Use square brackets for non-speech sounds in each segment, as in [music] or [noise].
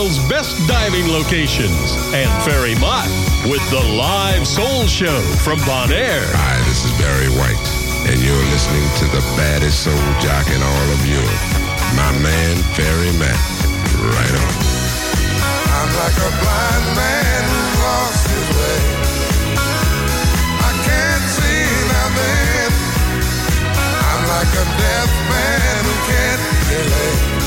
world's best diving locations, and Ferry Mott with the live soul show from Bonaire. Hi, this is Barry White, and you're listening to the baddest soul jock in all of Europe, my man Ferry Matt. Right on. I'm like a blind man who lost his way. I can't see nothing. I'm like a deaf man who can't relate.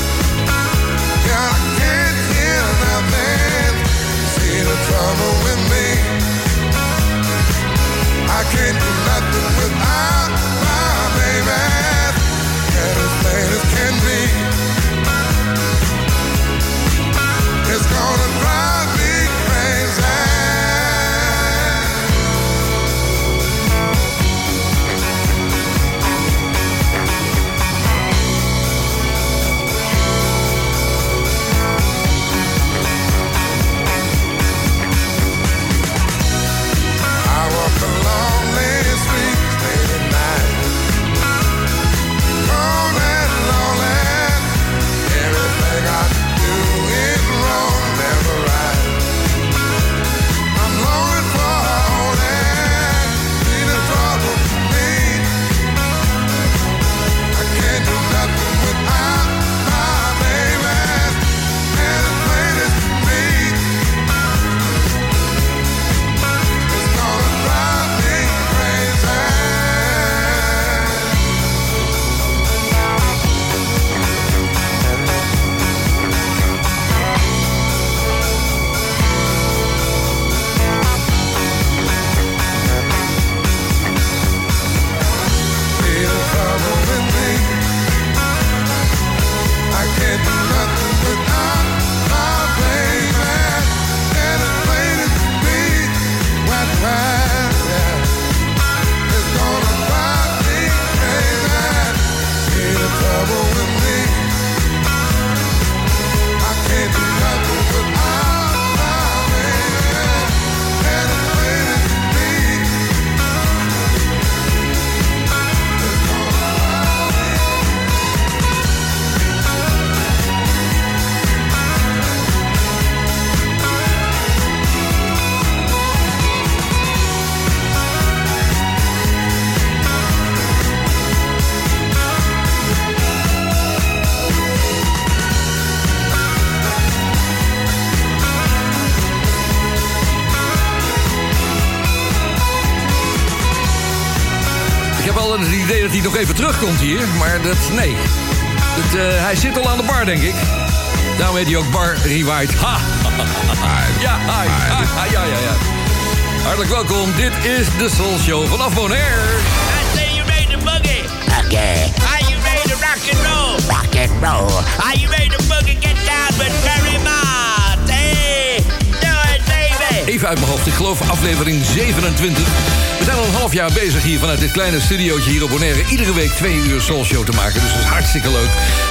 Trouble with me. I can't do nothing without my baby. And as plain as can be. It's gonna drive me crazy. Dat hij nog even terugkomt hier, maar dat, nee. Dat, eh, hij zit al aan de bar, denk ik. Daarom heet hij ook Bar Rewind. Ha! Ja, hi. Ha, ja, ja, ja. Hartelijk welkom. Dit is de Soul Show vanaf Bonaire. I say you made the boogie. Okay, Are you ready to rock and roll? rock and roll. Are you ready to boogie? Get down with Barry Mott. Even uit mijn hoofd, ik geloof aflevering 27. We zijn al een half jaar bezig hier vanuit dit kleine studiootje hier op Bonaire. Iedere week twee uur Soul Show te maken, dus dat is hartstikke leuk.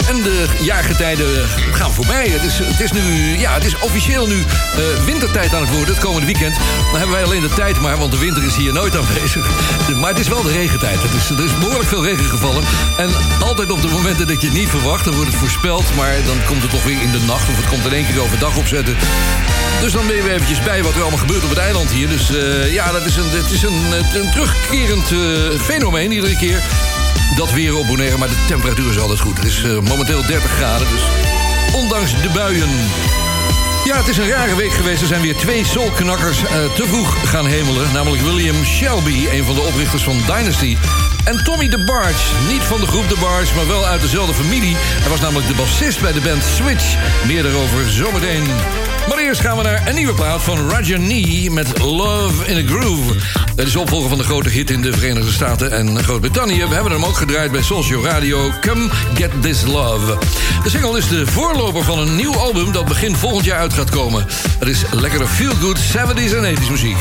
En de jaargetijden gaan voorbij. Het is, het is nu, ja, het is officieel nu eh, wintertijd aan het worden, het komende weekend. Dan hebben wij alleen de tijd maar, want de winter is hier nooit aanwezig. [laughs] Maar het is wel de regentijd. Het is, er is behoorlijk veel regen gevallen. En altijd op de momenten dat je het niet verwacht, dan wordt het voorspeld. Maar dan komt het toch weer in de nacht of het komt in één keer overdag opzetten. Dus dan ben je weer eventjes bij wat er allemaal gebeurt op het eiland hier. Dus eh, ja, dat is een, het is een, een terugkerend eh, fenomeen iedere keer. Dat weer op Bonaire, maar de temperatuur is altijd goed. Het is eh, momenteel 30 graden, dus ondanks de buien... Ja, het is een rare week geweest. Er zijn weer twee soulknakkers eh, te vroeg gaan hemelen. Namelijk William Shelby, een van de oprichters van Dynasty. En Tommy DeBarge, niet van de groep DeBarge, maar wel uit dezelfde familie. Hij was namelijk de bassist bij de band Switch. Meer daarover zometeen. Maar eerst gaan we naar een nieuwe plaat van Roger Nee met Love in a Groove. Dat is opvolger van de grote hit in de Verenigde Staten en Groot-Brittannië. We hebben hem ook gedraaid bij Soulshow Radio. Come Get This Love. De single is de voorloper van een nieuw album dat begin volgend jaar uit gaat komen. Het is lekkere feel-good 70s en 80s muziek.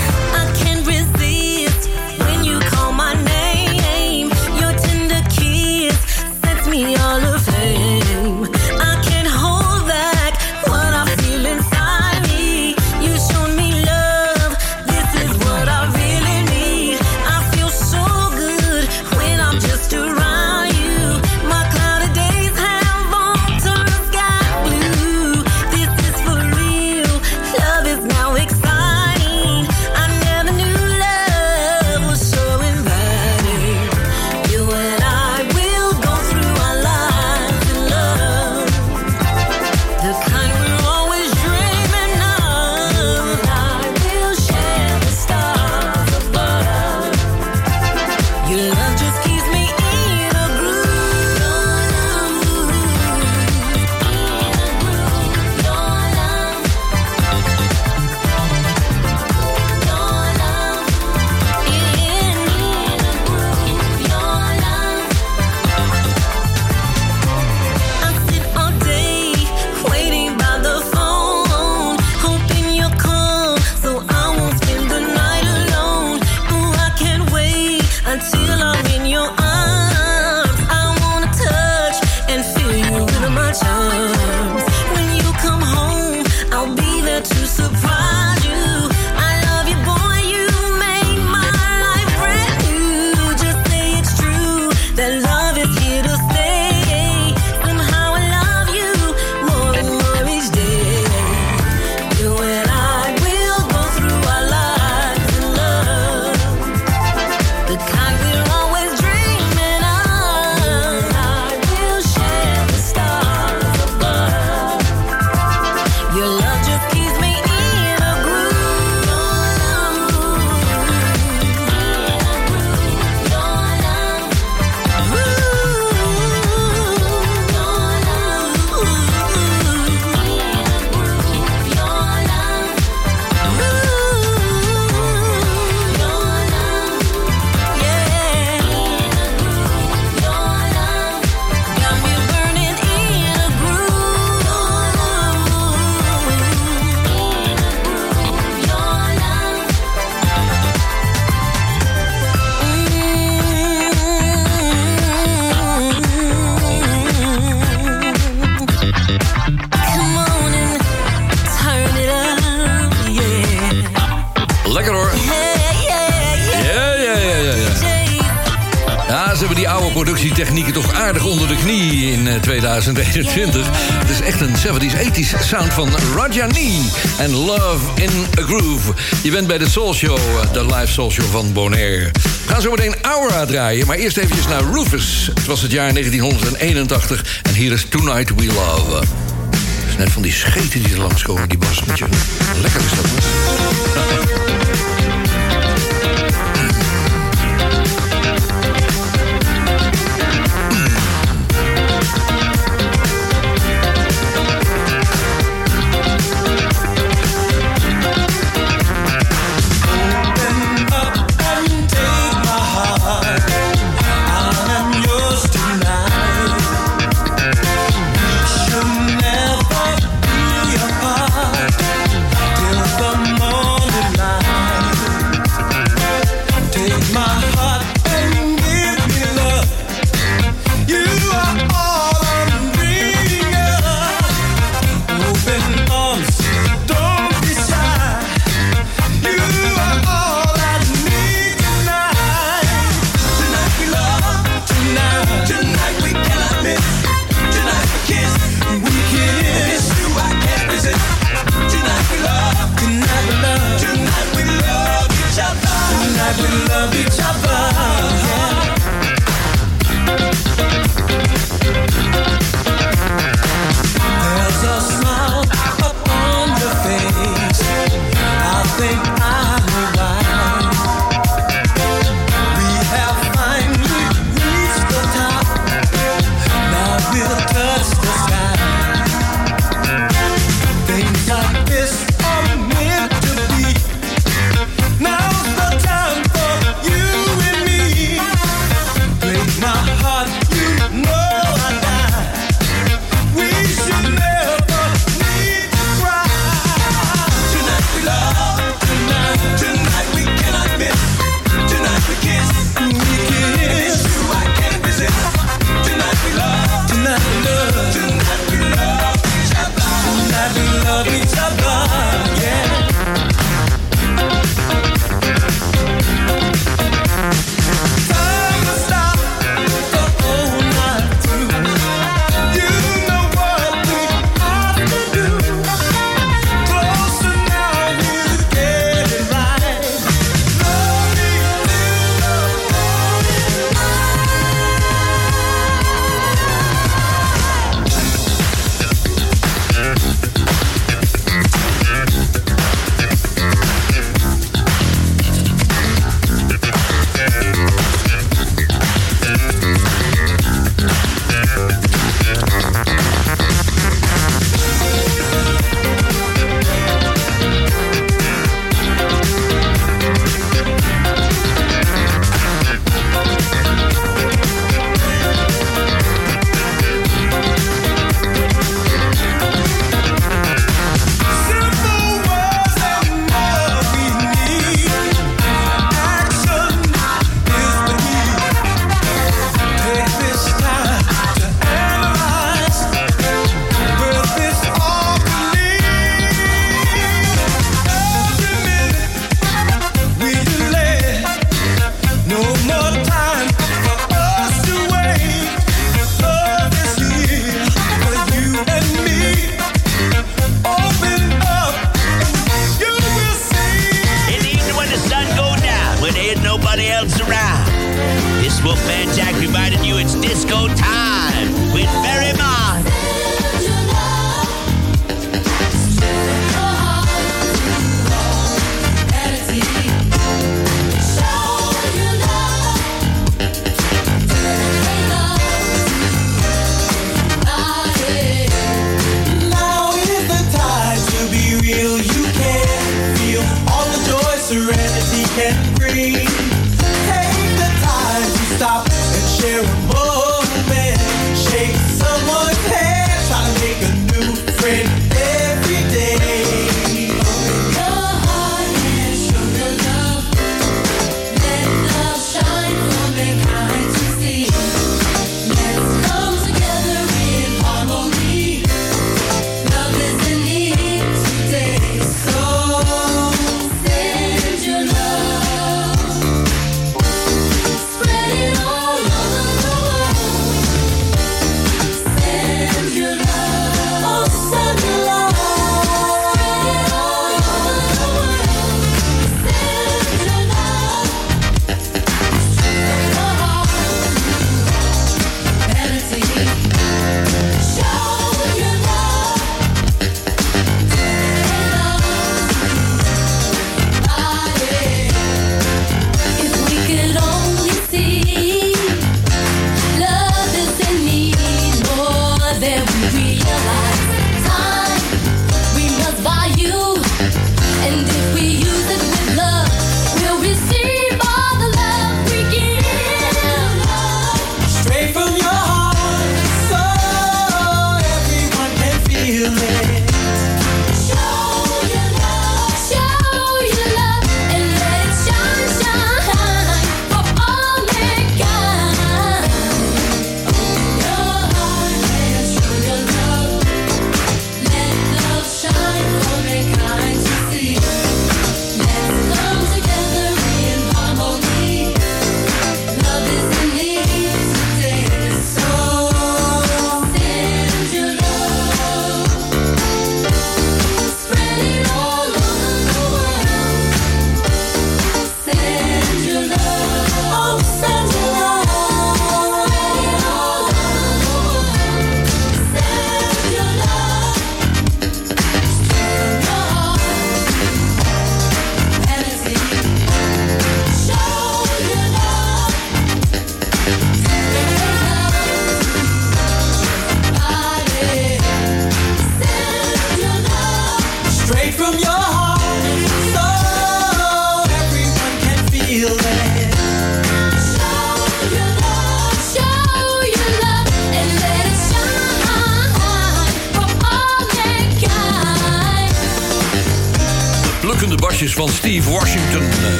Hebben die oude productietechnieken toch aardig onder de knie in eh, 2021. Het is echt een 70s, 80s sound van Rajani en Love in a Groove. Je bent bij de Soul Show, eh, de live Soul Show van Bonaire. We gaan zo meteen Aura draaien, maar eerst eventjes naar Rufus. Het was het jaar 1981 en hier is Tonight We Love. Het is net van die scheten die er langskomen, die bas. Lekker is dat,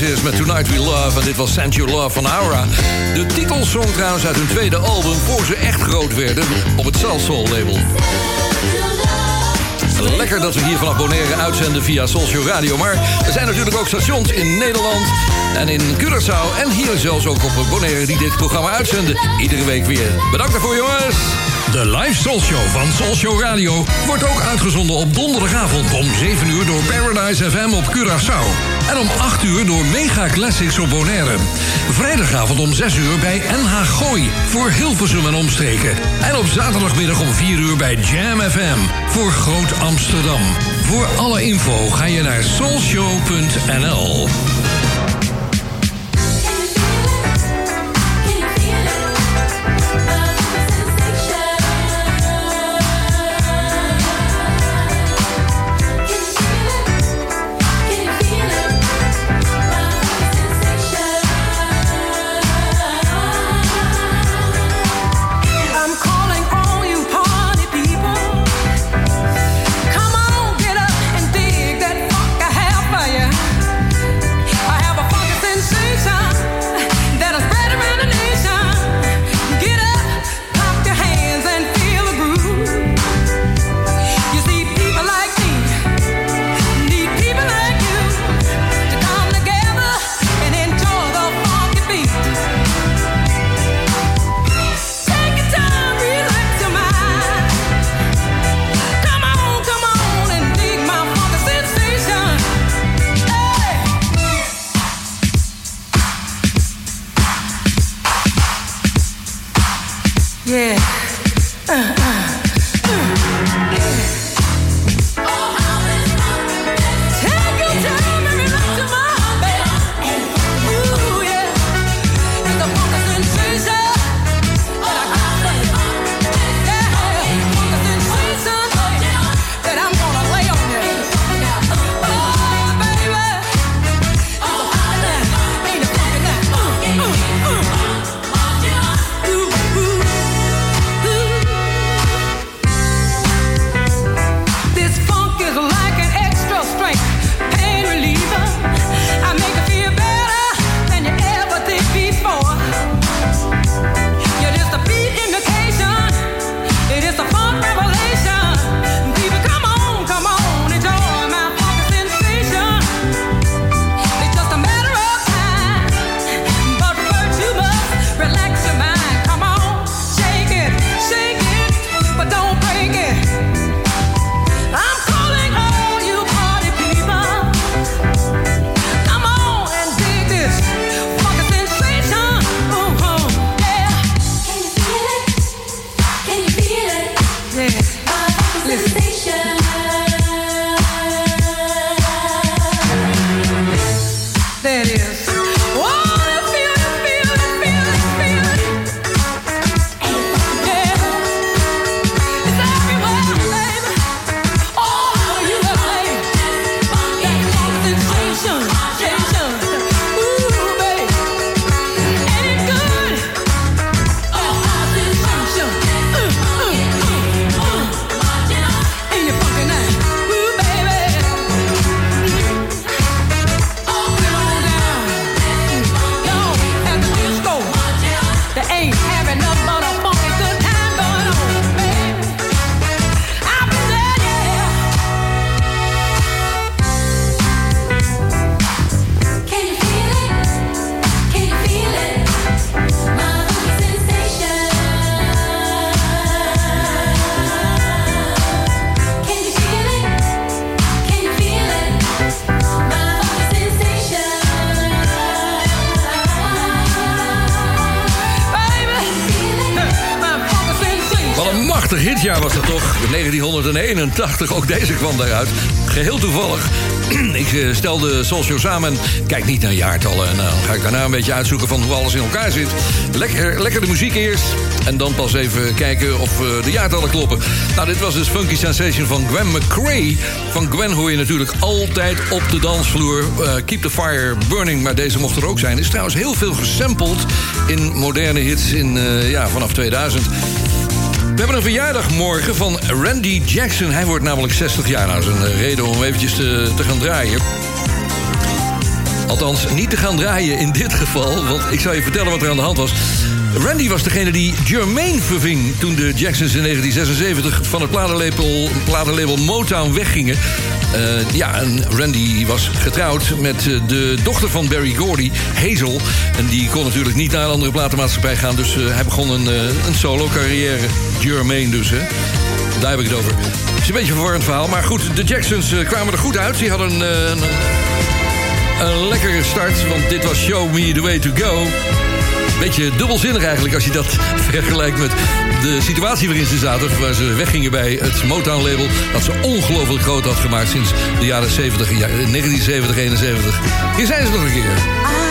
is met Tonight We Love en dit was Send Your Love van Aura. De titelsong trouwens uit hun tweede album... voor ze echt groot werden op het Cell Soul label. Lekker dat we hier vanaf Bonaire uitzenden via Soulshow Radio. Maar er zijn natuurlijk ook stations in Nederland en in Curaçao... en hier zelfs ook op Bonaire die dit programma uitzenden. Iedere week weer. Bedankt daarvoor, jongens! De live Soul Show van Soul Show Radio wordt ook uitgezonden op donderdagavond om 7 uur door Paradise FM op Curaçao. En om 8 uur door Mega Classics op Bonaire. Vrijdagavond om 6 uur bij NH Gooi voor Hilversum en omstreken. En op zaterdagmiddag om 4 uur bij Jam FM voor Groot Amsterdam. Voor alle info ga je naar soulshow.nl. hitjaar was dat toch? 1981, ook deze kwam daaruit. Geheel toevallig. [clears throat] Ik eh, stel de Soul Show samen. en Kijk niet naar jaartallen. En dan ga ik daarna een beetje uitzoeken van hoe alles in elkaar zit. Lekker, de muziek eerst. En dan pas even kijken of eh, de jaartallen kloppen. Nou, dit was dus Funky Sensation van Gwen McCrae. Van Gwen hoor je natuurlijk altijd op de dansvloer. Eh, Keep the Fire Burning, maar deze mocht er ook zijn. Is trouwens heel veel gesampled in moderne hits in, ja, vanaf 2000. We hebben een verjaardag morgen van Randy Jackson. Hij wordt namelijk 60 jaar. Nou, dat is een eh, reden om eventjes te, te gaan draaien. Althans, niet te gaan draaien in dit geval, want ik zal je vertellen wat er aan de hand was. Randy was degene die Jermaine verving toen de Jacksons in 1976 van het platenlabel, Motown weggingen. Eh, ja, en Randy was getrouwd met eh, de dochter van Barry Gordy, Hazel. En die kon natuurlijk niet naar een andere platenmaatschappij gaan, dus eh, hij begon een, een solo-carrière. Jermaine dus, hè. Daar heb ik het over. Het is een beetje een verwarrend verhaal, maar goed, de Jacksons kwamen er goed uit. Ze hadden een, een lekkere start, want dit was Show Me The Way To Go. Beetje dubbelzinnig eigenlijk als je dat [laughs] vergelijkt met de situatie waarin ze zaten. Waar ze weggingen bij het Motown-label. Dat ze ongelooflijk groot had gemaakt sinds de jaren 70, ja, 1970, 71. Hier zijn ze nog een keer.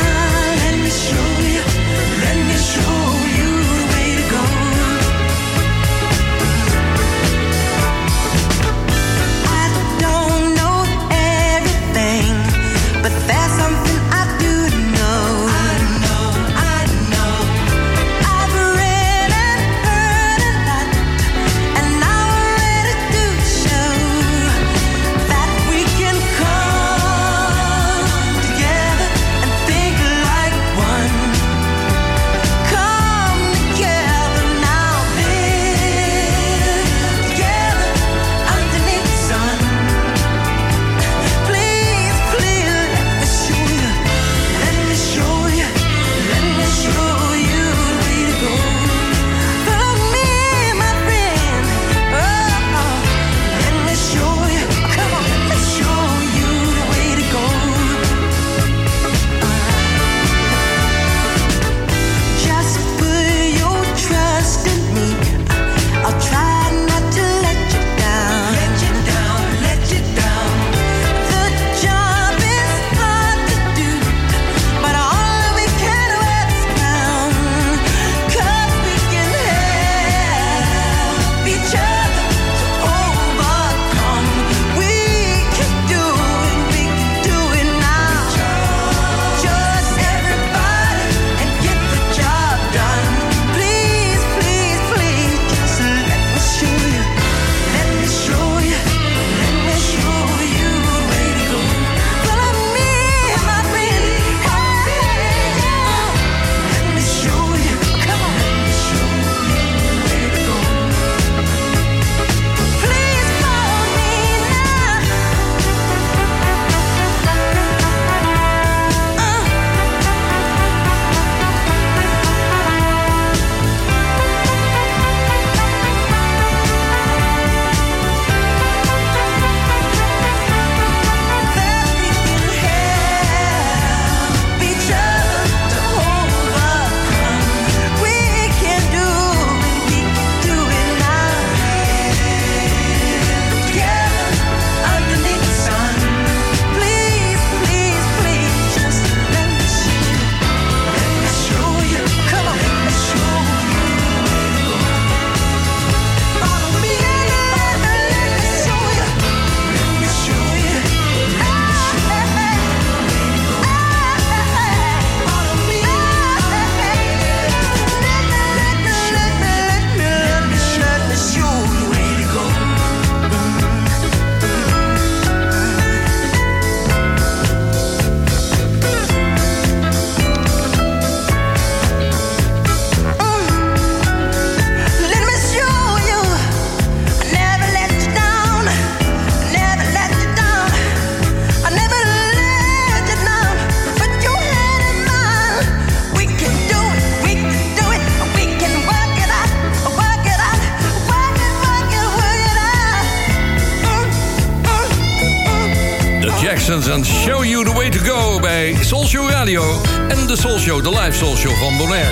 De live Soul Show van Bonaire.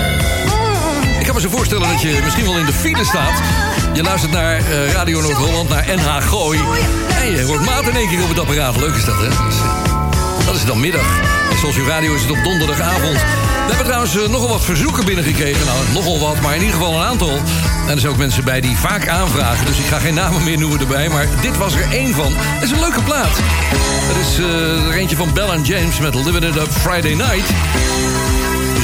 Ik kan me zo voorstellen dat je misschien wel in de file staat. Je luistert naar eh, Radio Noord-Holland, naar NH Gooi. En je hoort maat in één keer op het apparaat. Leuk is dat, hè? Dat is dan middag. En Soul Show Radio is het op donderdagavond. We hebben trouwens eh, nogal wat verzoeken binnengekregen. Nou, nogal wat, maar in ieder geval een aantal. En er zijn ook mensen bij die vaak aanvragen. Dus ik ga geen namen meer noemen erbij. Maar dit was er één van. Het is een leuke plaat. Het is eh, er eentje van Bell James met Living It Up Friday Night.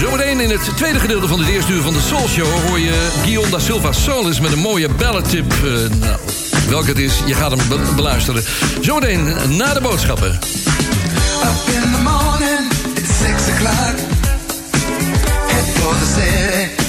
Zometeen in het tweede gedeelte van de eerste uur van de Soul Show... hoor je Guillaume da Silva Solis met een mooie balladtip. Uh, nou, welke het is, je gaat hem be- beluisteren. Zometeen na de boodschappen. Up in the morning, it's six o'clock. Head for the city.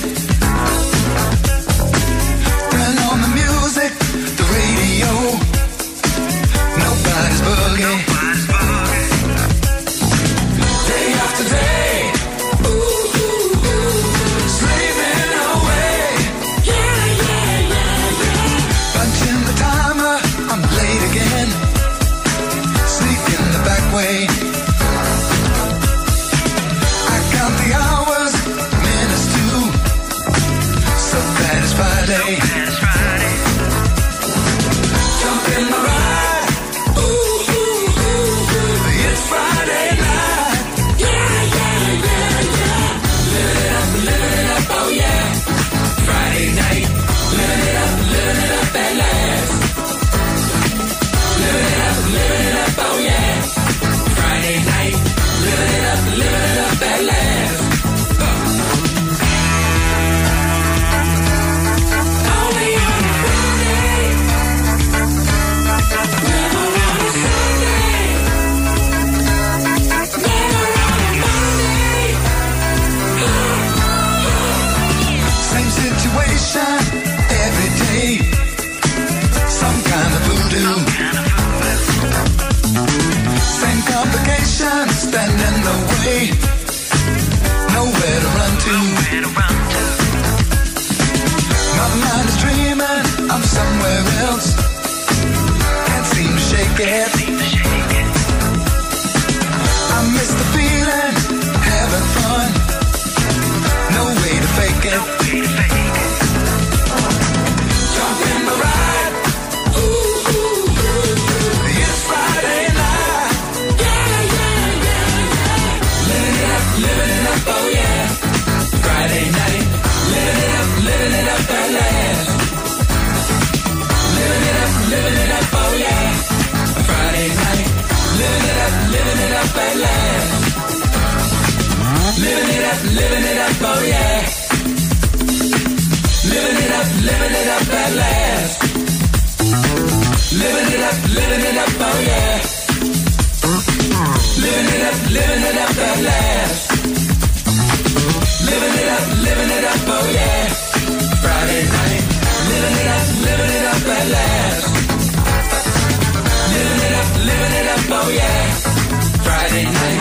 I'm somewhere else. Can't seem to shake it. Living it up, oh yeah. Living it up, living it up at last. Living it up, living it up, oh yeah. Living it up, living it up at last. Living it up, living it up, oh yeah. Friday night. Living it up, living it up at last. Living it up, living it up, oh yeah. Friday night.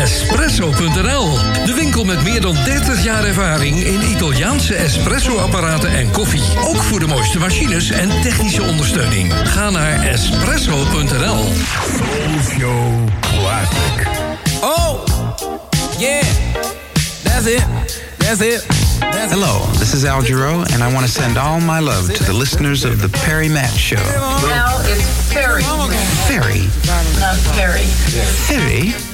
Espresso.nl, de winkel met meer dan 30 jaar ervaring in Italiaanse espresso-apparaten en koffie. Ook voor de mooiste machines en technische ondersteuning. Ga naar espresso.nl. Classic. Oh, yeah, that's it, that's it. That's Hello, this is Al Giro, and I want to send all my love to the listeners of the Perry Matt Show. Well, it's Ferry. Ferry? Not Ferry. Ferry?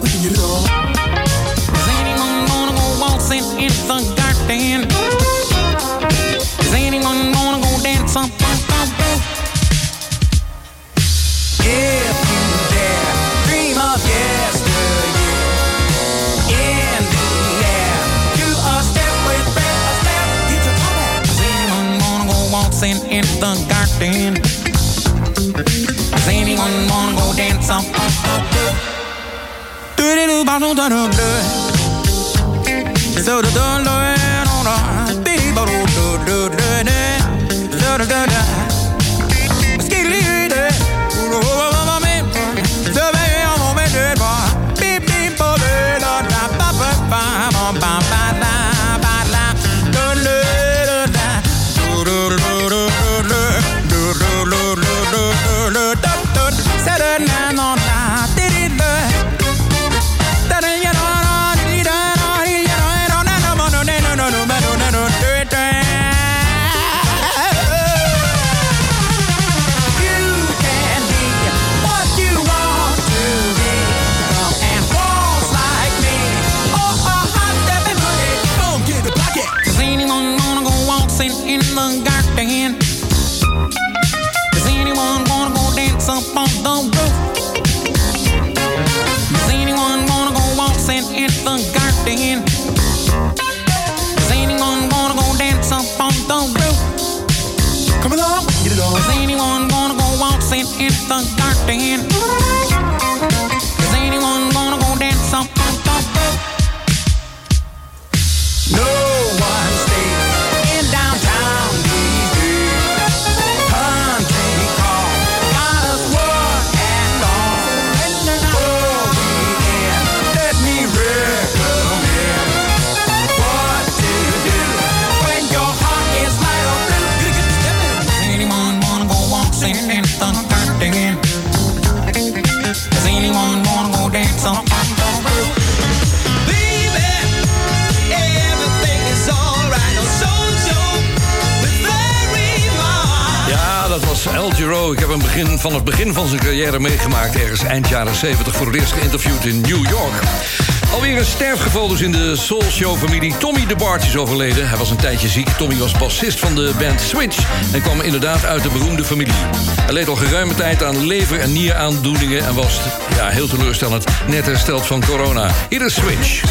with you, you know. parlons d'un bleu, c'est de l'eau van het begin van zijn carrière meegemaakt. Ergens eind jaren 70 voor het eerst geïnterviewd in New York. Alweer een sterfgeval dus in de Soul Show-familie. Tommy de Bart is overleden. Hij was een tijdje ziek. Tommy was bassist van de band Switch... en kwam inderdaad uit de beroemde familie. Hij leed al geruime tijd aan lever- en nieraandoeningen... en was ja, heel teleurstellend net hersteld van corona. Hier is Switch.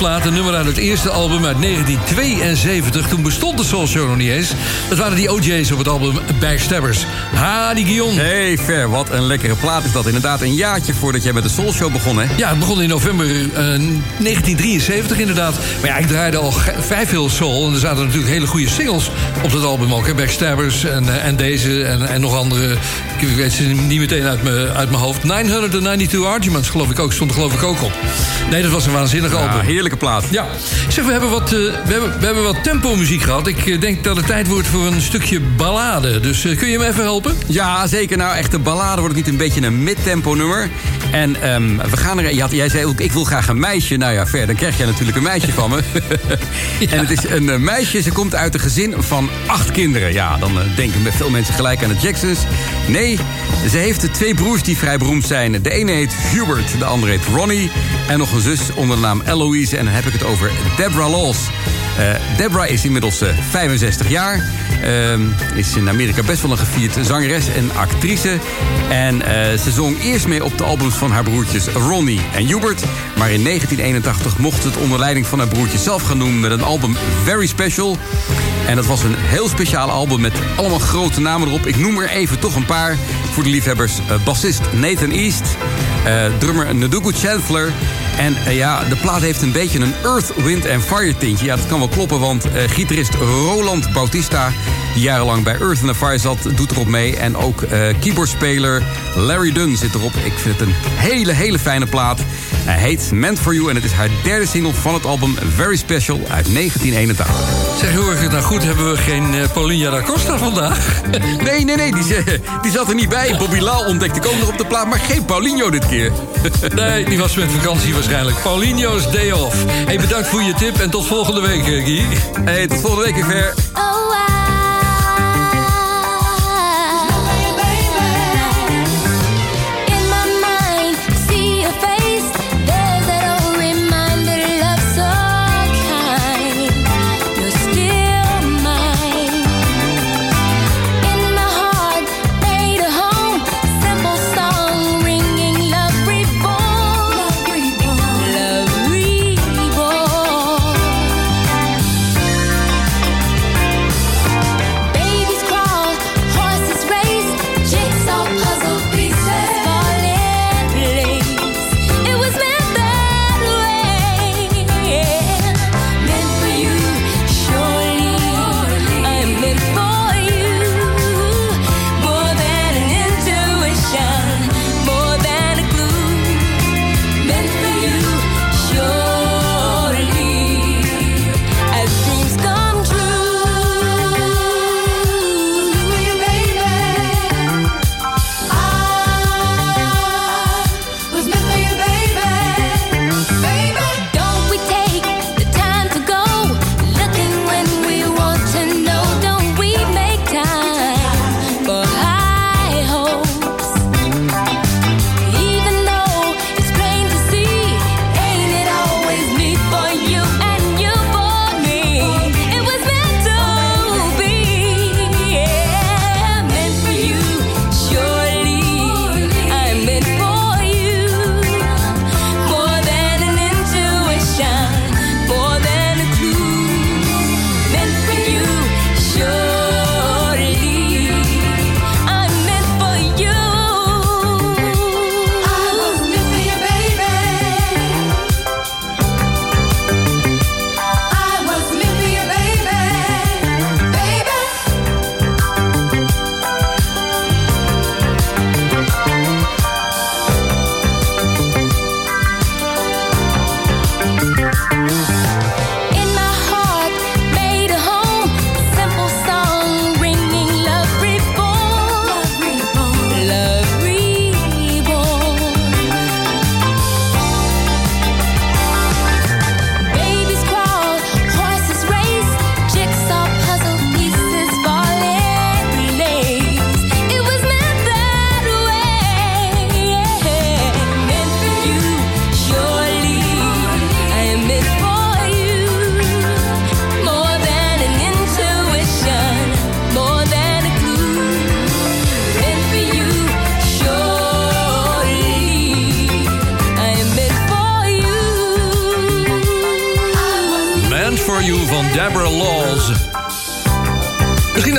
Een plaat, een nummer uit het eerste album uit 1972. Toen bestond de Soul Show nog niet eens. Dat waren die OJ's op het album Backstabbers. Ha, die Guillaume. Hey Fer, wat een lekkere plaat is dat. Inderdaad, een jaartje voordat jij met de Soul Show begon, hè? Ja, het begon in november eh, 1973 inderdaad. Maar ja, ik draaide al vrij veel soul. En er zaten natuurlijk hele goede singles op dat album ook. Hè? Backstabbers en, eh, en deze en, en nog andere. Ik weet ze niet meteen uit mijn uit mijn hoofd. 992 Arguments geloof ik ook. Stond er geloof ik ook op. Nee, dat was een waanzinnige Ja, album. heerlijke plaat. Ja. Zeg, we hebben wat, eh, we hebben, we hebben wat tempo muziek gehad. Ik eh, denk dat het tijd wordt voor een stukje ballade. Dus eh, kun je me even helpen? Ja, zeker. Nou, echt de ballade wordt niet een beetje een mid-tempo nummer. En ehm, we gaan er... had- jij zei ook, ik wil graag een meisje. Nou ja, ver, dan krijg jij natuurlijk een meisje van me. [laughs] En het is een eh, meisje, ze komt uit een gezin van acht kinderen. Ja, dan eh, denken veel mensen gelijk aan de Jacksons. Nee, ze heeft twee broers die vrij beroemd zijn. De ene heet Hubert, de andere heet Ronnie. En nog een zus onder de naam Eloise. En dan heb ik het over Deborah Laws. Eh, Deborah is inmiddels eh, 65 jaar. Ehm, is in Amerika best wel een gevierd zangeres en actrice. En eh, ze zong eerst mee op de albums van haar broertjes Ronnie en Hubert. Maar in 1981 mocht ze het onder leiding van haar broertjes zelf gaan doen... met een album Very Special. En dat was een heel speciaal album met allemaal grote namen erop. Ik noem er even toch een paar voor de liefhebbers. Eh, bassist Nathan East, eh, drummer Ndugu Chandler... En eh, ja, de plaat heeft een beetje een Earth, Wind and Fire tintje. Ja, dat kan wel kloppen, want eh, gitarist Roland Bautista... die jarenlang bij Earth and Fire zat, doet erop mee. En ook eh, keyboardspeler Larry Dunn zit erop. Ik vind het een hele, hele fijne plaat. Hij heet Meant For You en het is haar derde single van het album Very Special uit 1981. Zeg, hoor ik het nou goed? Hebben we geen eh, Paulinha da Costa vandaag? [laughs] Nee, nee, nee, die, die zat er niet bij. Bobby Lau ontdekte ik ook nog op de plaat, maar geen Paulinho dit keer. [laughs] Nee, die was met vakantie waarschijnlijk. Paulinho's Day Off. Hey, bedankt voor je tip en tot volgende week, eh, Guy. Hey, tot volgende week, ver.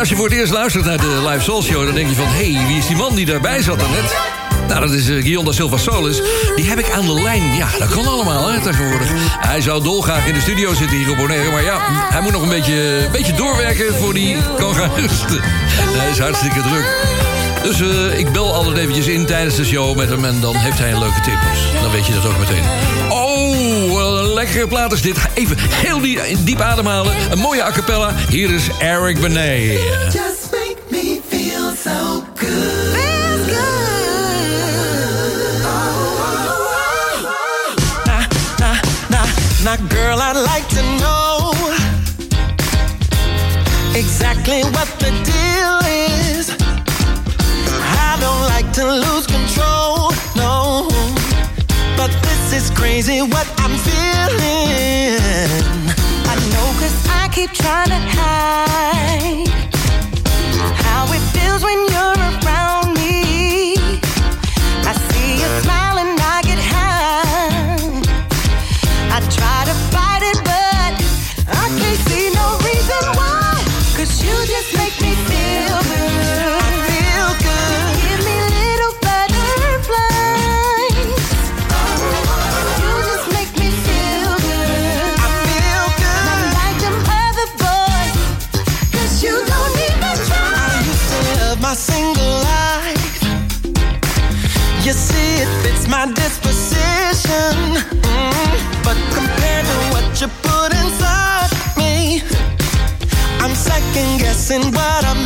Als je voor het eerst luistert naar de Live Soul Show... dan denk je van, hé, hey, wie is die man die daarbij zat daarnet? Nou, dat is eh, uh, da Silva Solis. Die heb ik aan de lijn. Ja, dat kan allemaal, hè, tegenwoordig. Hij zou dolgraag in de studio zitten hier op Bonaire. Maar ja, hij moet nog een beetje, een beetje doorwerken voor die rusten. Hij is hartstikke druk. Dus eh, ik bel altijd eventjes in tijdens de show met hem... en dan heeft hij een leuke tip. Dus dan weet je dat ook meteen. Oh, lekkere plaat is dit. Even heel diep ademhalen. Een mooie a cappella. Hier is Eric Benet. Just make me feel so good. Now, girl, I'd like to know exactly what the deal is. I don't like to lose control, no. But this is crazy what in. I know cause I keep trying to hide how it feels when you're around. And what I'm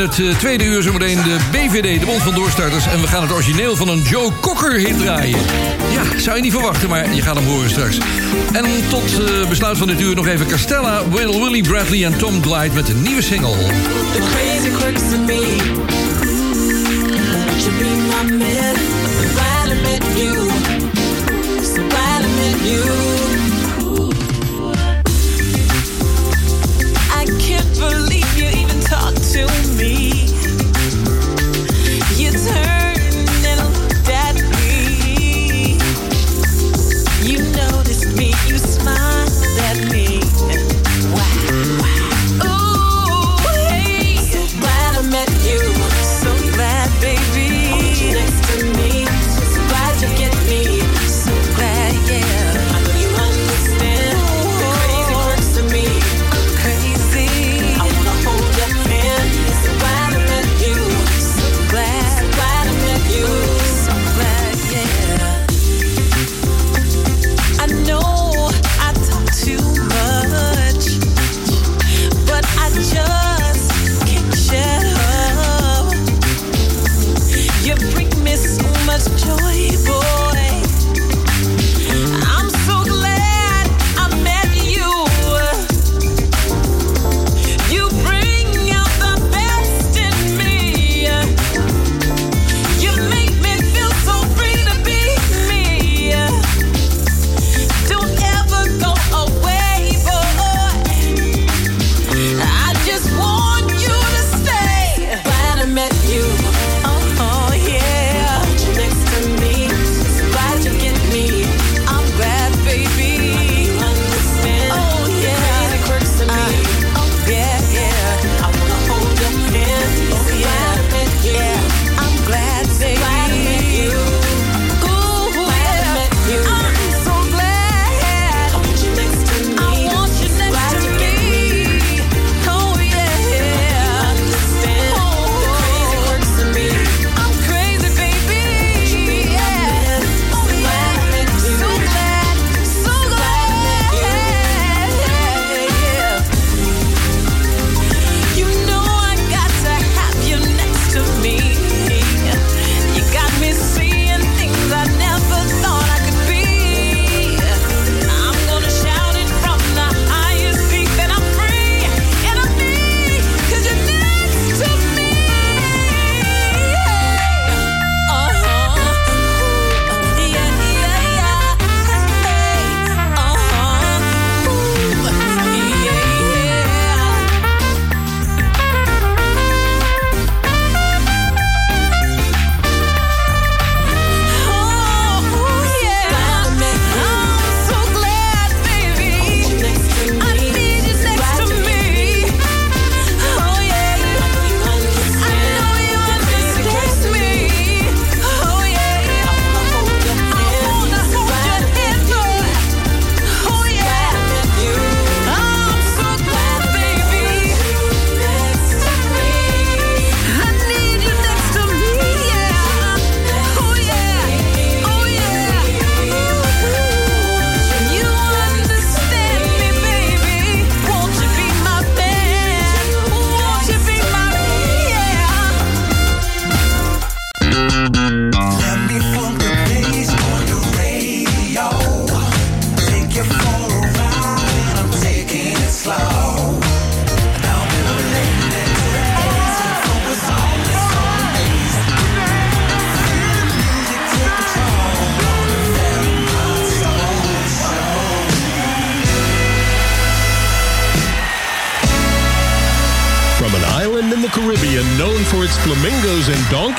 het eh, tweede uur zometeen de BVD, de Bond van Doorstarters. En we gaan het origineel van een Joe Cocker hit draaien. Ja, zou je niet verwachten, maar je gaat hem horen straks. En tot eh, besluit van dit uur nog even Castella, Will, Willie Bradley en Tom Glide met een nieuwe single. The crazy quirks of me. Should be my man. I'm glad I you. So glad I you.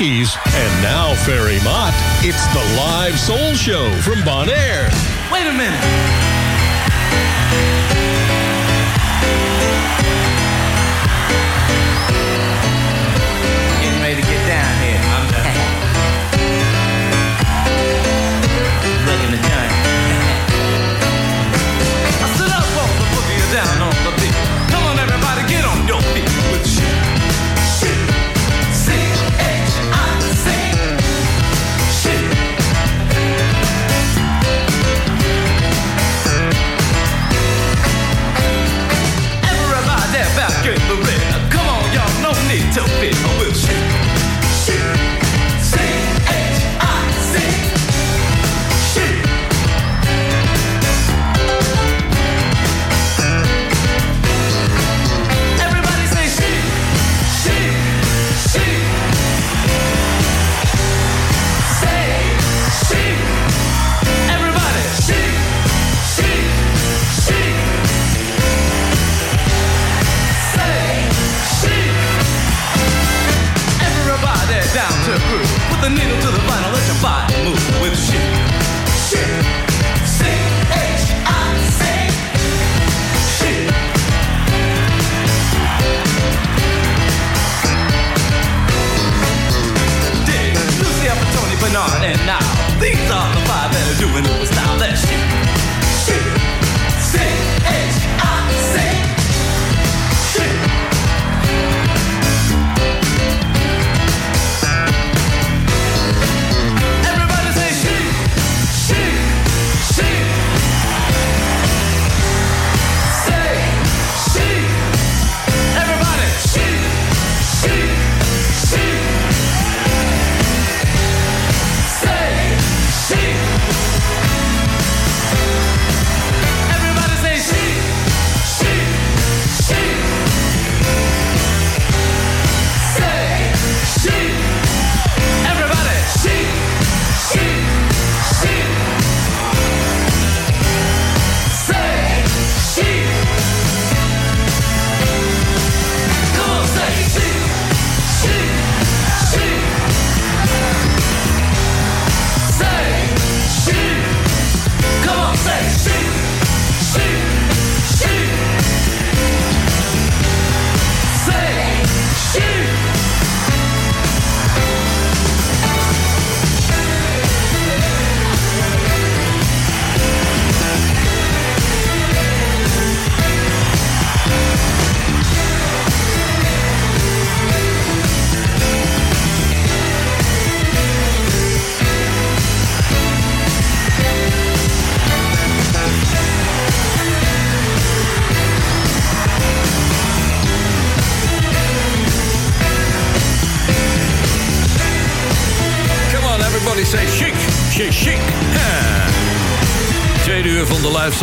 Rockies.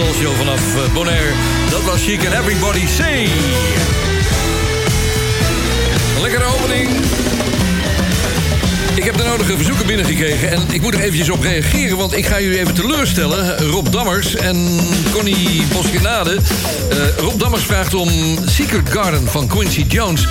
Soul vanaf eh, Bonaire. Dat was Chic and Everybody Say. Lekkere opening. Ik heb de nodige verzoeken binnengekregen en ik moet er eventjes op reageren... want ik ga jullie even teleurstellen. Rob Dammers en Connie Boskinade. Eh, Rob Dammers vraagt om Secret Garden van Quincy Jones...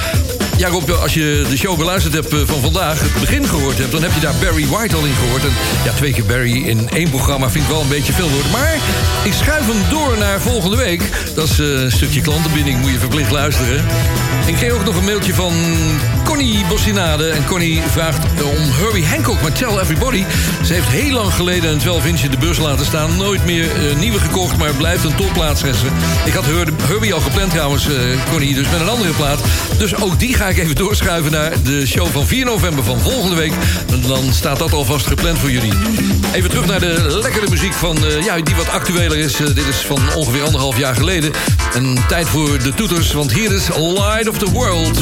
Ja, Rob, als je de show beluisterd hebt eh, van vandaag, het begin gehoord hebt... dan heb je daar Barry White al in gehoord. En ja, twee keer Barry in één programma vind ik wel een beetje veel worden. Maar ik schuif hem door naar volgende week. Dat is eh, een stukje klantenbinding, moet je verplicht luisteren. Ik kreeg ook nog een mailtje van Connie Bossinade. En Connie vraagt om Herbie Hancock, maar tell everybody. Ze heeft heel lang geleden een 12-inch in de bus laten staan. Nooit meer eh, nieuwe gekocht, maar blijft een topplaatsressen. Ik had Her- Herbie al gepland trouwens, eh, Connie, dus met een andere plaat. Dus ook die ga ik even doorschuiven naar de show van 4 november van volgende week. Dan staat dat alvast gepland voor jullie. Even terug naar de lekkere muziek van, eh, ja, die wat actueler is. Dit is van ongeveer anderhalf jaar geleden. En tijd voor de toeters, want hier is Light of the World.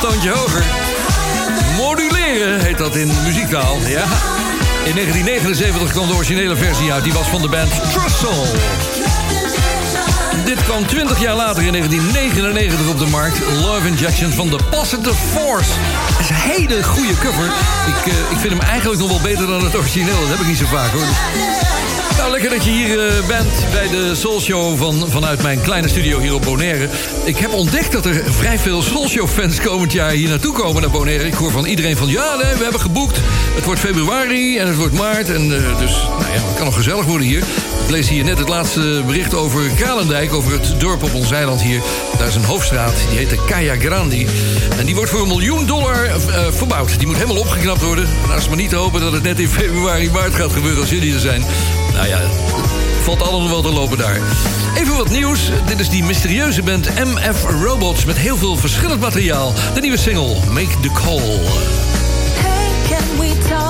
Toontje hoger. Moduleren heet dat in muziektaal, ja. In 1979 kwam de originele versie uit. Die was van de band Trussel. Dit kwam 20 jaar later in 1999 op de markt. Love Injection van de Positive Force. Dat is een hele goede cover. Ik, eh, ik vind hem eigenlijk nog wel beter dan het origineel. Dat heb ik niet zo vaak hoor. Nou, lekker dat je hier eh, bent bij de Soul Show van, vanuit mijn kleine studio hier op Bonaire. Ik heb ontdekt dat er vrij veel Soul Show fans komend jaar hier naartoe komen naar Bonaire. Ik hoor van iedereen van ja, nee, we hebben geboekt. Het wordt februari en het wordt maart. En eh, dus, nou ja, het kan nog gezellig worden hier. Ik lees hier net het laatste bericht over Kalendijk, over het dorp op ons eiland hier. Daar is een hoofdstraat, die heet de Kaya Grandi. En die wordt voor een miljoen dollar eh, verbouwd. Die moet helemaal opgeknapt worden. Laat maar niet hopen dat het net in februari, maart gaat gebeuren als jullie er zijn nou ja, valt alles wel te lopen daar. Even wat nieuws. Dit is die mysterieuze band MF Robots... met heel veel verschillend materiaal. De nieuwe single, Make the Call. Hey, can we talk?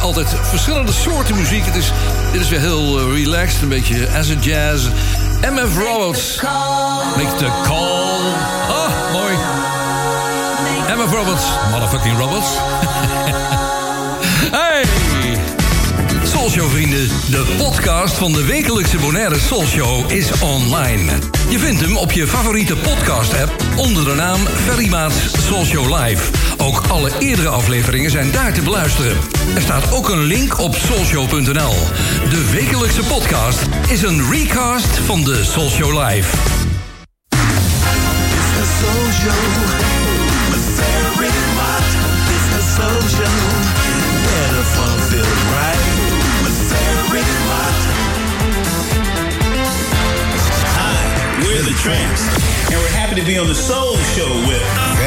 Altijd verschillende soorten muziek. Het is, dit is weer heel eh, relaxed, een beetje acid jazz. MF Roberts. Make the call. Ah, mooi. MF Roberts. Motherfucking Roberts. [laughs] hey! Soulshow vrienden, de podcast van de wekelijkse Bonaire Soulshow is online. Je vindt hem op je favoriete podcast app onder de naam Ferry Soulshow Live. Alle eerdere afleveringen zijn daar te beluisteren. Er staat ook een link op soulshow.nl. De wekelijkse podcast is een recast van de Soulshow Live. Hi, we're the Tramps, and we're happy to be on the Soul Show with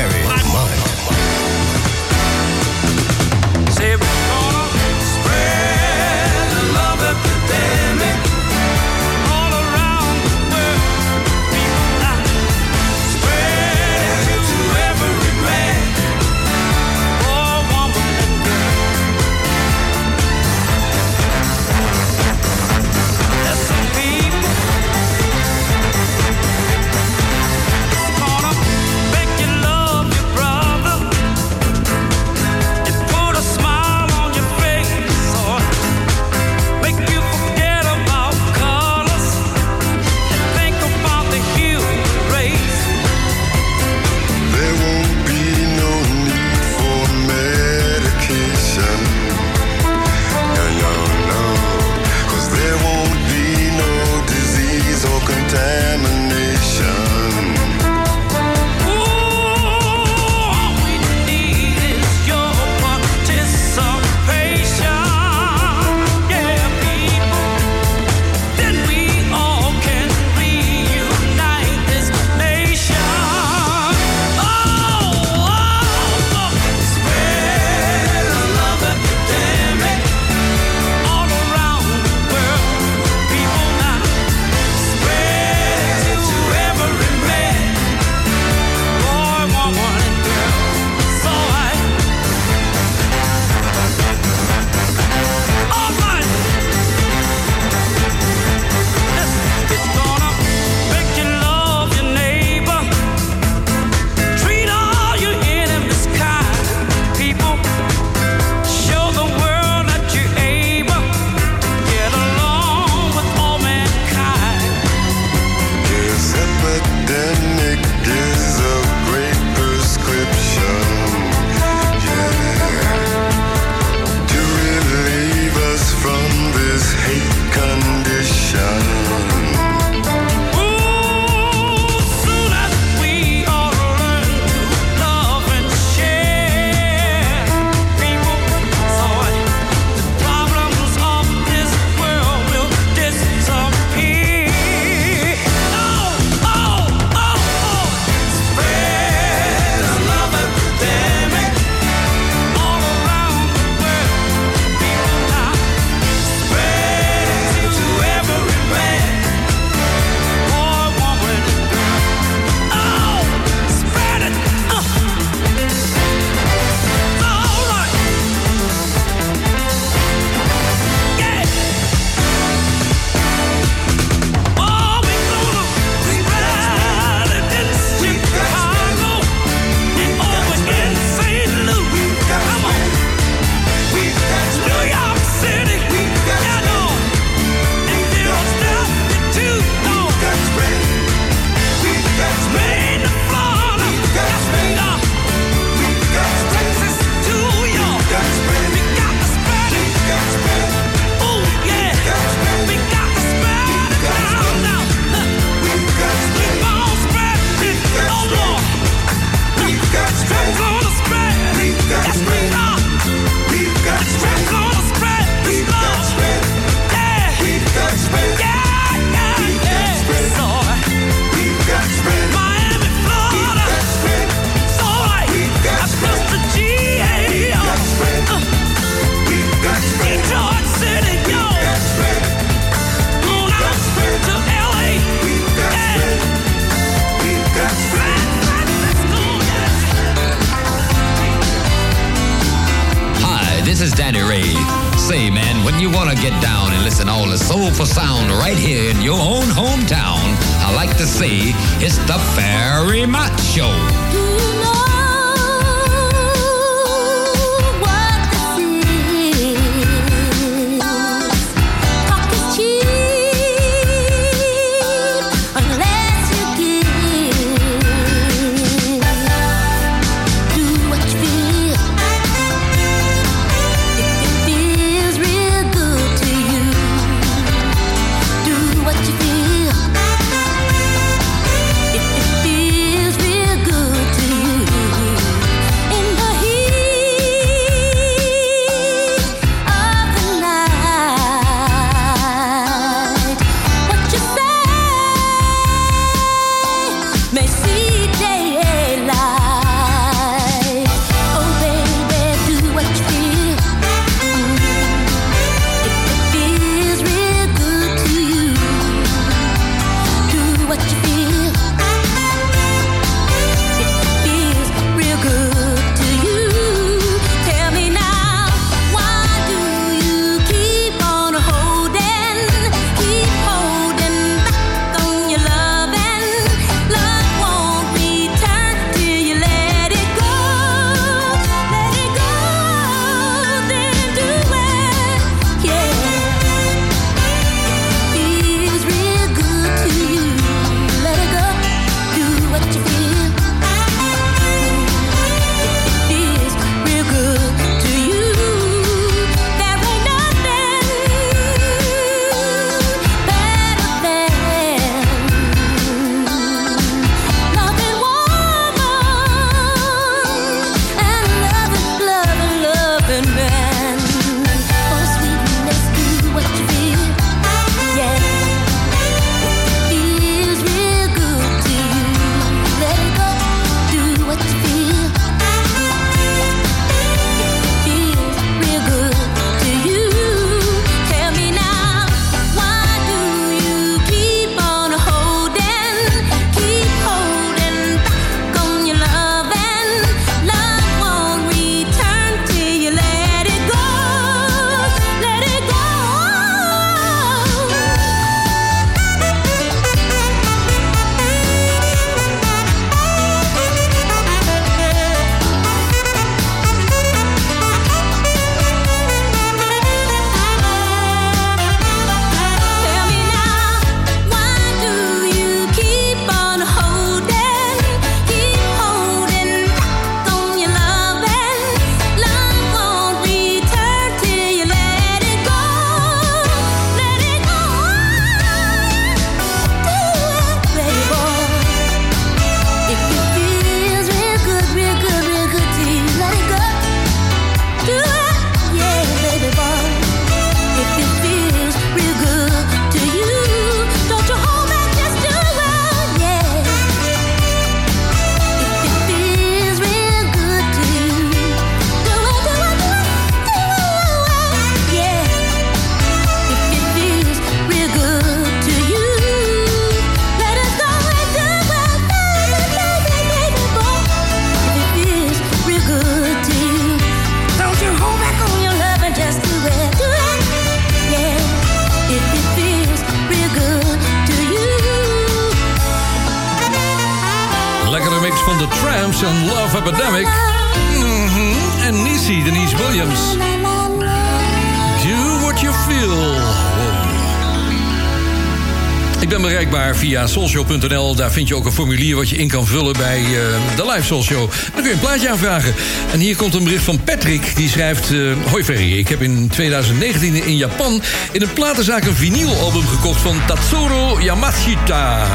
Daar vind je ook een formulier wat je in kan vullen bij eh, de Live Soul Show. Dan kun je een plaatje aanvragen. En hier komt een bericht van Patrick. Die schrijft... Uh, Hoi Ferry, ik heb in 2019 in Japan... in een platenzaak een vinylalbum gekocht van Tatsuro Yamashita.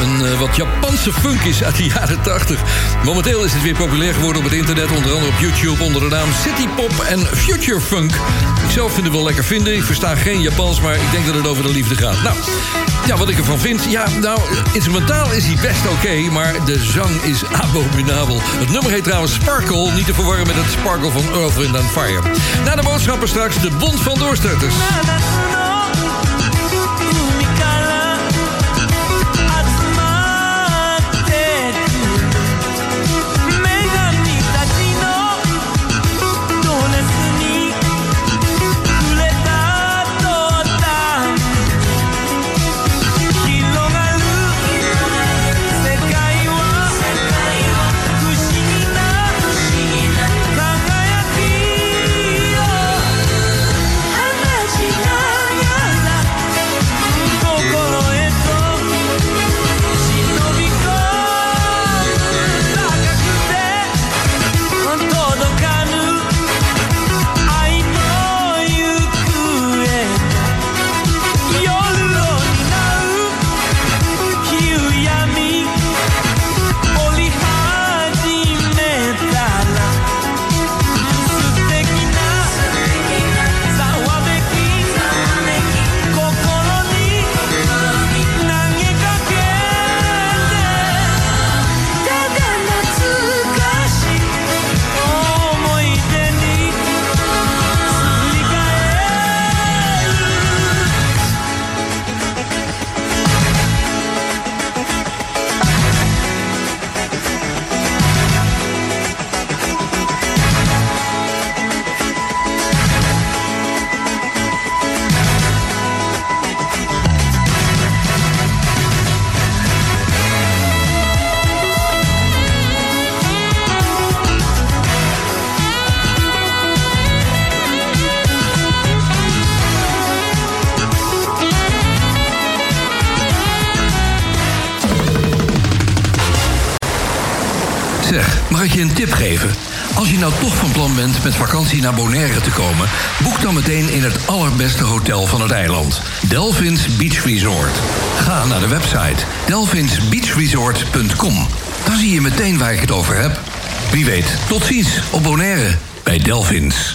Een eh, wat Japanse funk is uit de jaren 80. Momenteel is het weer populair geworden op het internet, onder andere op YouTube onder de naam City Pop en Future Funk. Ik zelf vind het wel lekker vinden. Ik versta geen Japans, maar ik denk dat het over de liefde gaat. Nou, ja, wat ik ervan vind. Ja, nou, instrumentaal is hij best oké, maar de zang is abominabel. Het nummer heet trouwens Sparkle, niet te verwarren met het Sparkle van Earth, Wind Fire. Na de boodschappen straks de Bond van Doorstarters. Naar Bonaire te komen... boek dan meteen in het allerbeste hotel van het eiland. Delphins Beach Resort. Ga naar de website delphinsbeachresort.com. Dan zie je meteen waar ik het over heb. Wie weet, tot ziens op Bonaire bij Delphins.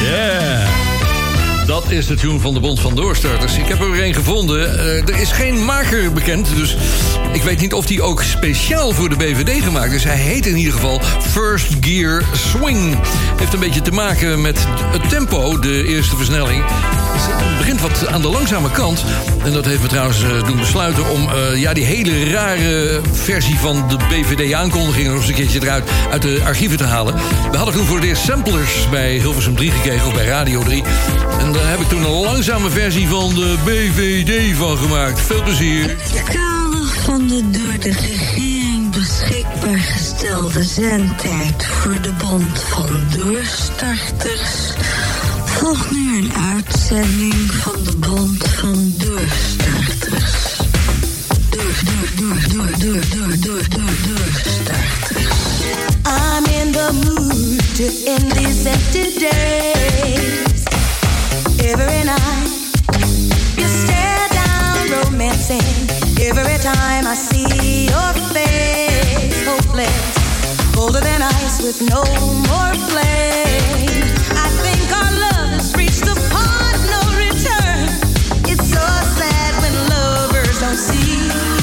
Yeah. Dat is de tune van de Bond van Doorstarters. Ik heb er weer een gevonden. Eh, er is geen maker bekend, dus ik weet niet of die ook speciaal voor de BVD gemaakt is. Hij heet in ieder geval First Gear Swing. Heeft een beetje te maken met het tempo, de eerste versnelling. Begint wat aan de langzame kant. En dat heeft me trouwens eh, doen besluiten om eh, ja, die hele rare versie van de BVD-aankondiging... nog eens een keertje eruit uit de archieven te halen. We hadden toen voor het eerst samplers bij Hilversum 3 gekregen, of bij Radio 3. En daar heb ik toen een langzame versie van de BVD van gemaakt. Veel plezier. Het kader van de door de regering beschikbaar gestelde zendtijd voor de Bond van Doorstarters volgt nu een uitzending van de Bond van Doorstarters. Door, door, door, door, door, door, door, doorstarters. I'm in the mood to end these empty days. Every night you stare down romancing. Every time I see your face, hopeless, colder than ice with no more flame. I think our love. See.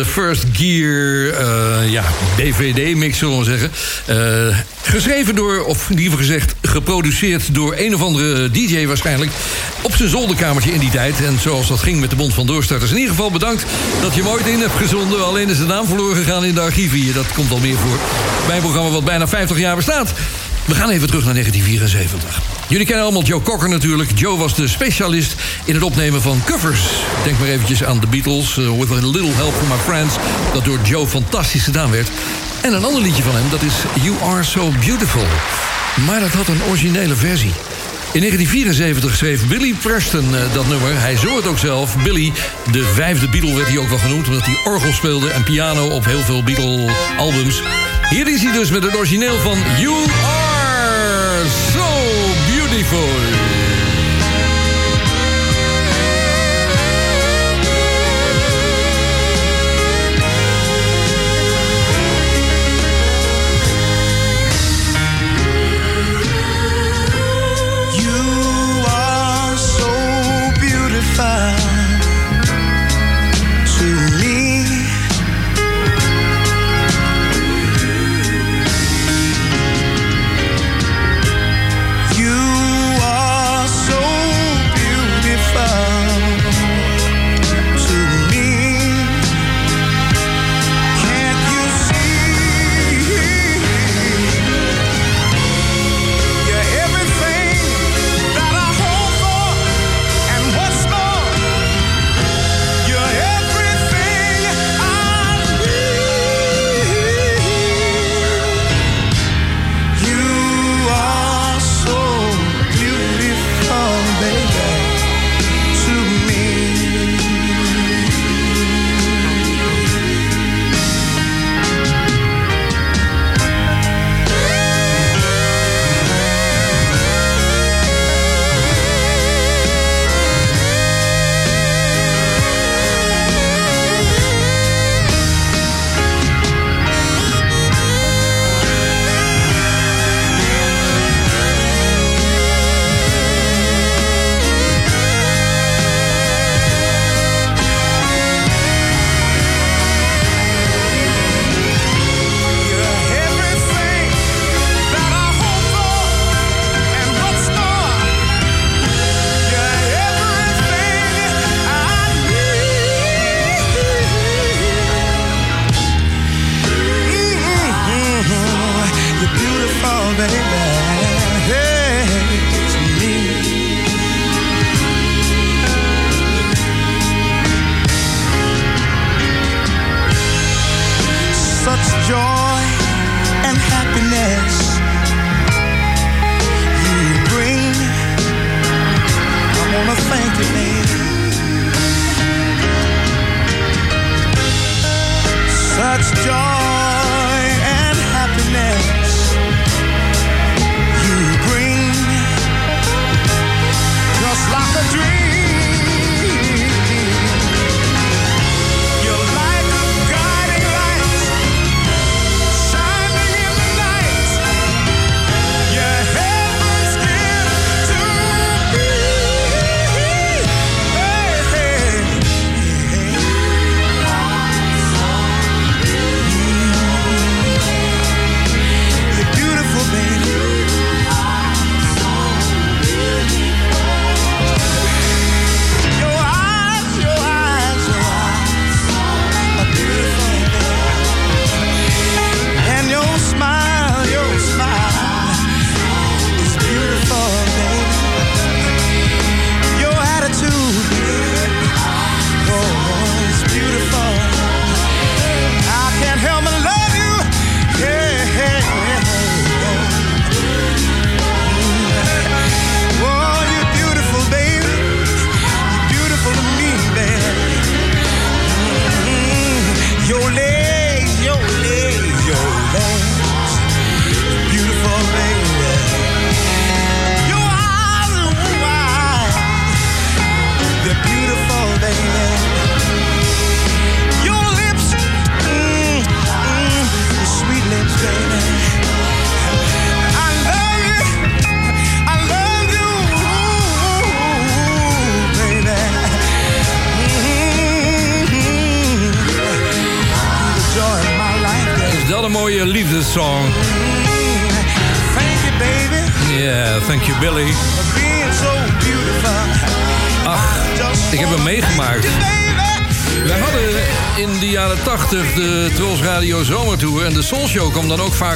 De First Gear eh, ja, DVD-mix, zullen we zeggen. Eh, geschreven door, of liever gezegd geproduceerd door een of andere DJ waarschijnlijk. Op zijn zolderkamertje in die tijd. En zoals dat ging met de Bond van Doorstarters. In ieder geval bedankt dat je hem ooit in hebt gezonden. Alleen is de naam verloren gegaan in de archieven hier. Dat komt al meer voor. Bij een programma wat bijna 50 jaar bestaat. We gaan even terug naar 1974. Jullie kennen allemaal Joe Cocker natuurlijk. Joe was de specialist in het opnemen van covers. Denk maar eventjes aan The Beatles, uh, With a Little Help from My Friends... dat door Joe fantastisch gedaan werd. En een ander liedje van hem, dat is You Are So Beautiful. Maar dat had een originele versie. In 1974 schreef Billy Preston uh, dat nummer. Hij zong het ook zelf. Billy, de vijfde Beatle werd hij ook wel genoemd... omdat hij orgel speelde en piano op heel veel Beatle-albums. Hier is hij dus met het origineel van You Are Beautiful.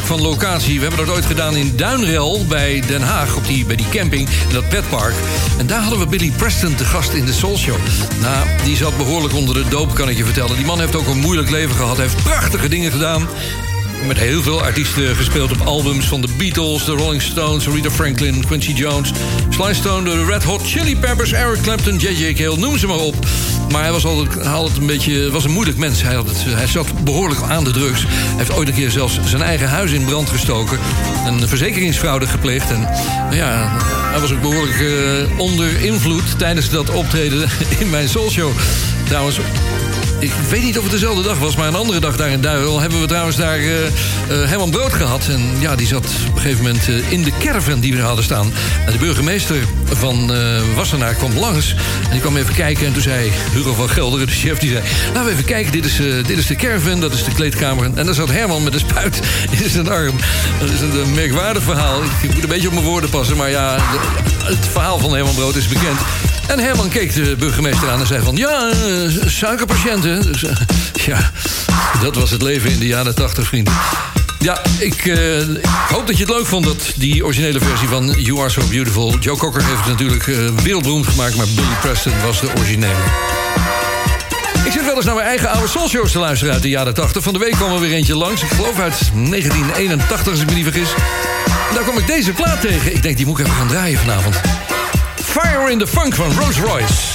Van locatie. We hebben dat ooit gedaan in Duinrel bij Den Haag. Op die, bij die camping, in dat petpark. En daar hadden we Billy Preston te gast in de Soul Show. Nou, die zat behoorlijk onder de doop, kan ik je vertellen. Die man heeft ook een moeilijk leven gehad. Heeft prachtige dingen gedaan. Met heel veel artiesten gespeeld op albums van de Beatles, de Rolling Stones, Rita Franklin, Quincy Jones, Sly Stone, de Red Hot Chili Peppers, Eric Clapton, J.J. Cale, noem ze maar op. Maar hij was altijd, altijd een beetje, was een moeilijk mens. Hij, had het, hij zat behoorlijk aan de drugs. Hij heeft ooit een keer zelfs zijn eigen huis in brand gestoken. Een verzekeringsfraude gepleegd. En nou ja, hij was ook behoorlijk eh, onder invloed tijdens dat optreden [laughs] in mijn soulshow. Trouwens, ik weet niet of het dezelfde dag was, maar een andere dag daar in Duivel hebben we trouwens daar eh, eh, Herman Brood gehad. En ja, die zat op een gegeven moment eh, in de caravan die we hadden staan. De burgemeester van Wassenaar kwam langs. En die kwam even kijken. En toen zei Hugo van Gelderen, de chef, die zei... Laten we even kijken, dit is, dit is de caravan, dat is de kleedkamer. En daar zat Herman met een spuit [laughs] in zijn arm. Dat is een, merkwaardig verhaal. Ik, moet een beetje op mijn woorden passen, maar ja... het verhaal van Herman Brood is bekend. En Herman keek de burgemeester aan en zei van... ja, eh, suikerpatiënten. [laughs] Ja, dat was het leven in de jaren tachtig, vrienden. Ja, ik, eh, ik hoop dat je het leuk vond, dat die originele versie van You Are So Beautiful. Joe Cocker heeft het natuurlijk eh, wereldberoemd gemaakt... maar Billy Preston was de originele. Ik zit wel eens naar mijn eigen oude soulshows te luisteren uit de jaren 80. Van de week kwam er weer eentje langs. Ik geloof uit 1981, als ik me niet vergis. En daar kwam ik deze plaat tegen. Ik denk, die moet ik even gaan draaien vanavond. Fire in the Funk van Rolls Royce.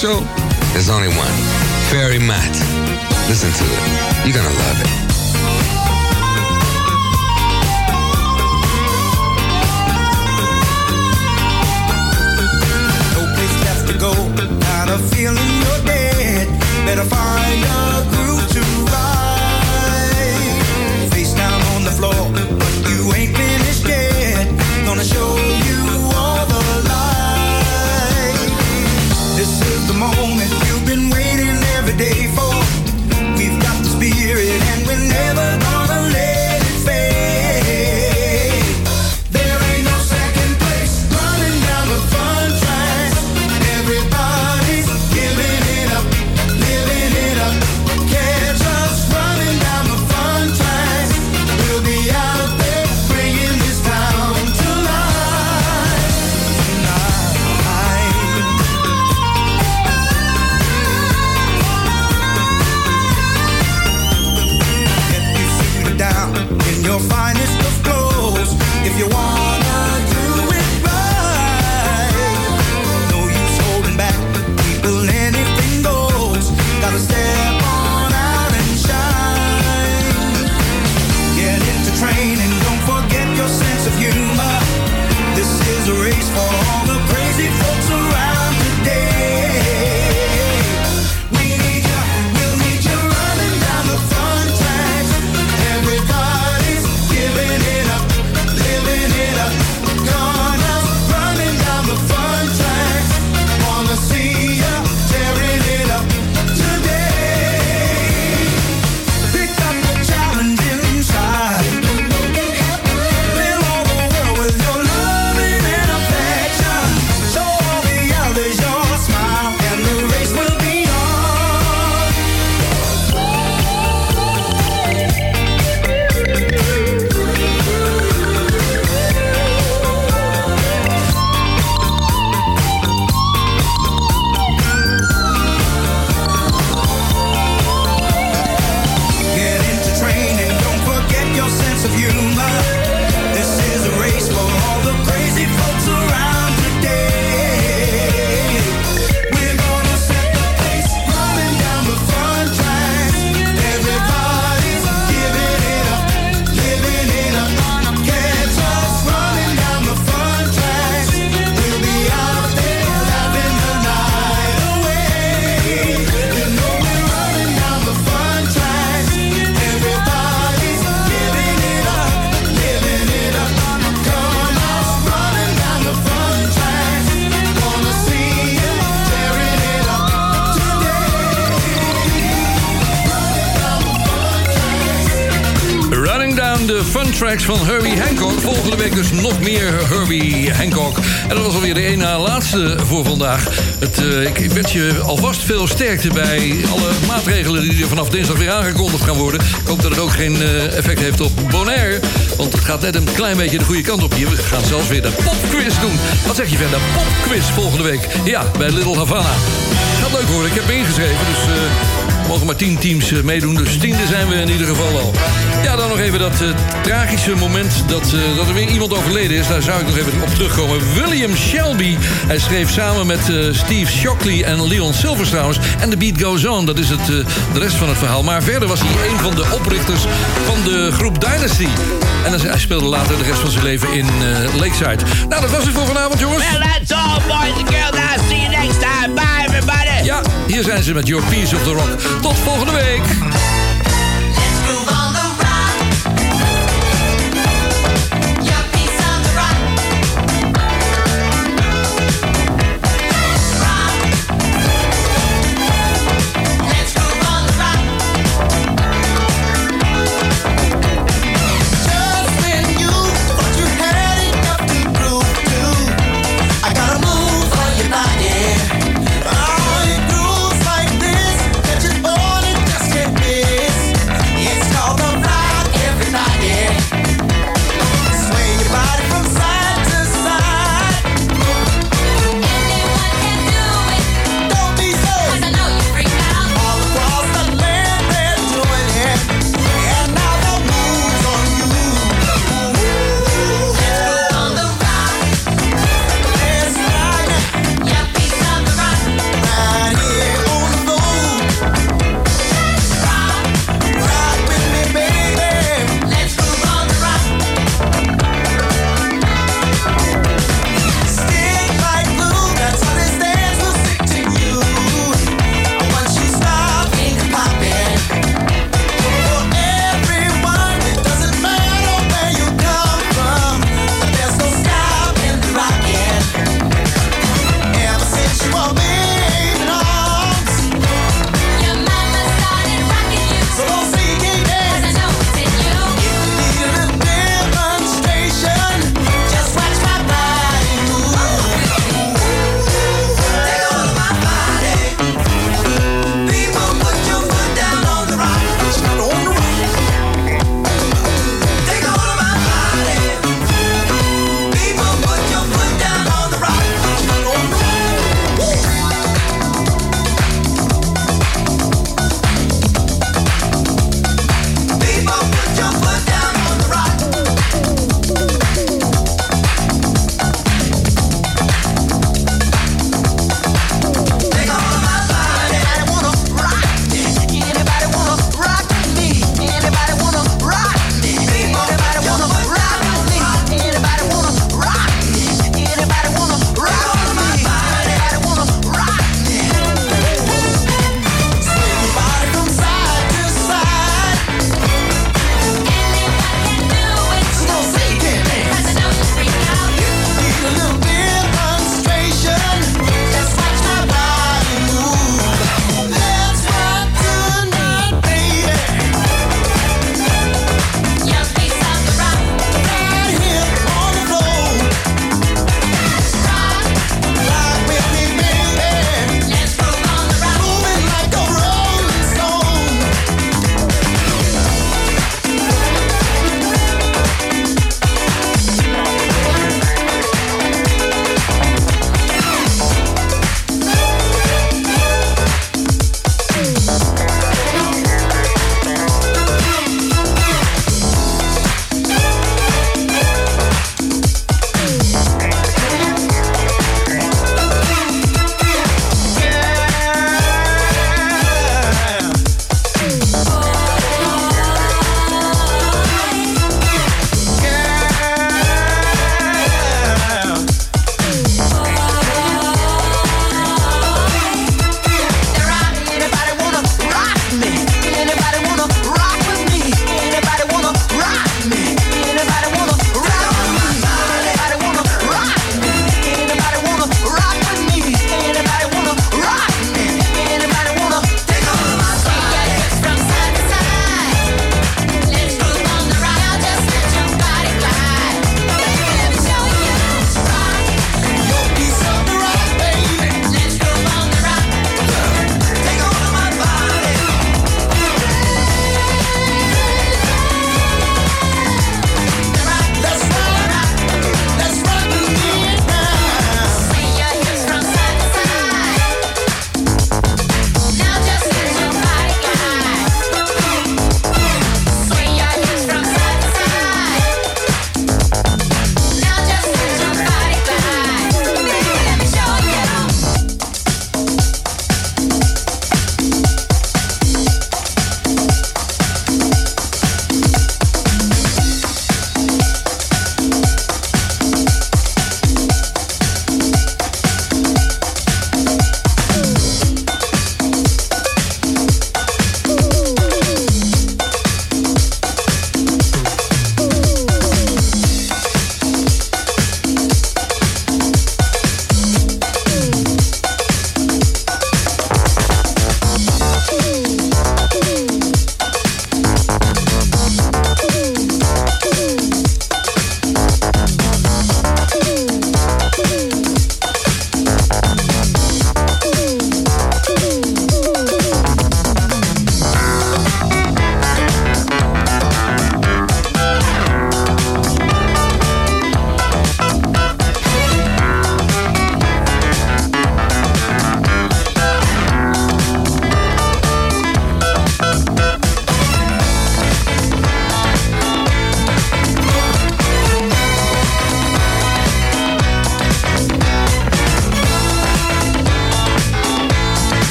Show? There's only one. Fairy Matt. Listen to it. You're gonna love it. Tracks van Herbie Hancock. Volgende week dus nog meer Herbie Hancock. En dat was alweer de ene laatste voor vandaag. Het, eh, ik, wens je alvast veel sterkte bij alle maatregelen... die er vanaf dinsdag weer aangekondigd gaan worden. Ik hoop dat het ook geen eh, effect heeft op Bonaire. Want het gaat net een klein beetje de goede kant op hier. We gaan zelfs weer de popquiz doen. Wat zeg je van de popquiz volgende week? Ja, bij Little Havana. Gaat leuk worden. Ik heb ingeschreven, dus... er mogen maar tien teams meedoen, dus tiende zijn we in ieder geval al. Even dat eh, tragische moment dat, eh, dat er weer iemand overleden is. Daar zou ik nog even op terugkomen. William Shelby. Hij schreef samen met eh, Steve Shockley en Leon Silvers trouwens. En The Beat Goes On, dat is het, de rest van het verhaal. Maar verder was hij een van de oprichters van de groep Dynasty. En hij speelde later de rest van zijn leven in Lakeside. Nou, dat was het voor vanavond, jongens. Well, that's all, boys and girls. I'll see you next time. Bye, everybody. Ja, hier zijn ze met Your Piece of the Rock. Tot volgende week.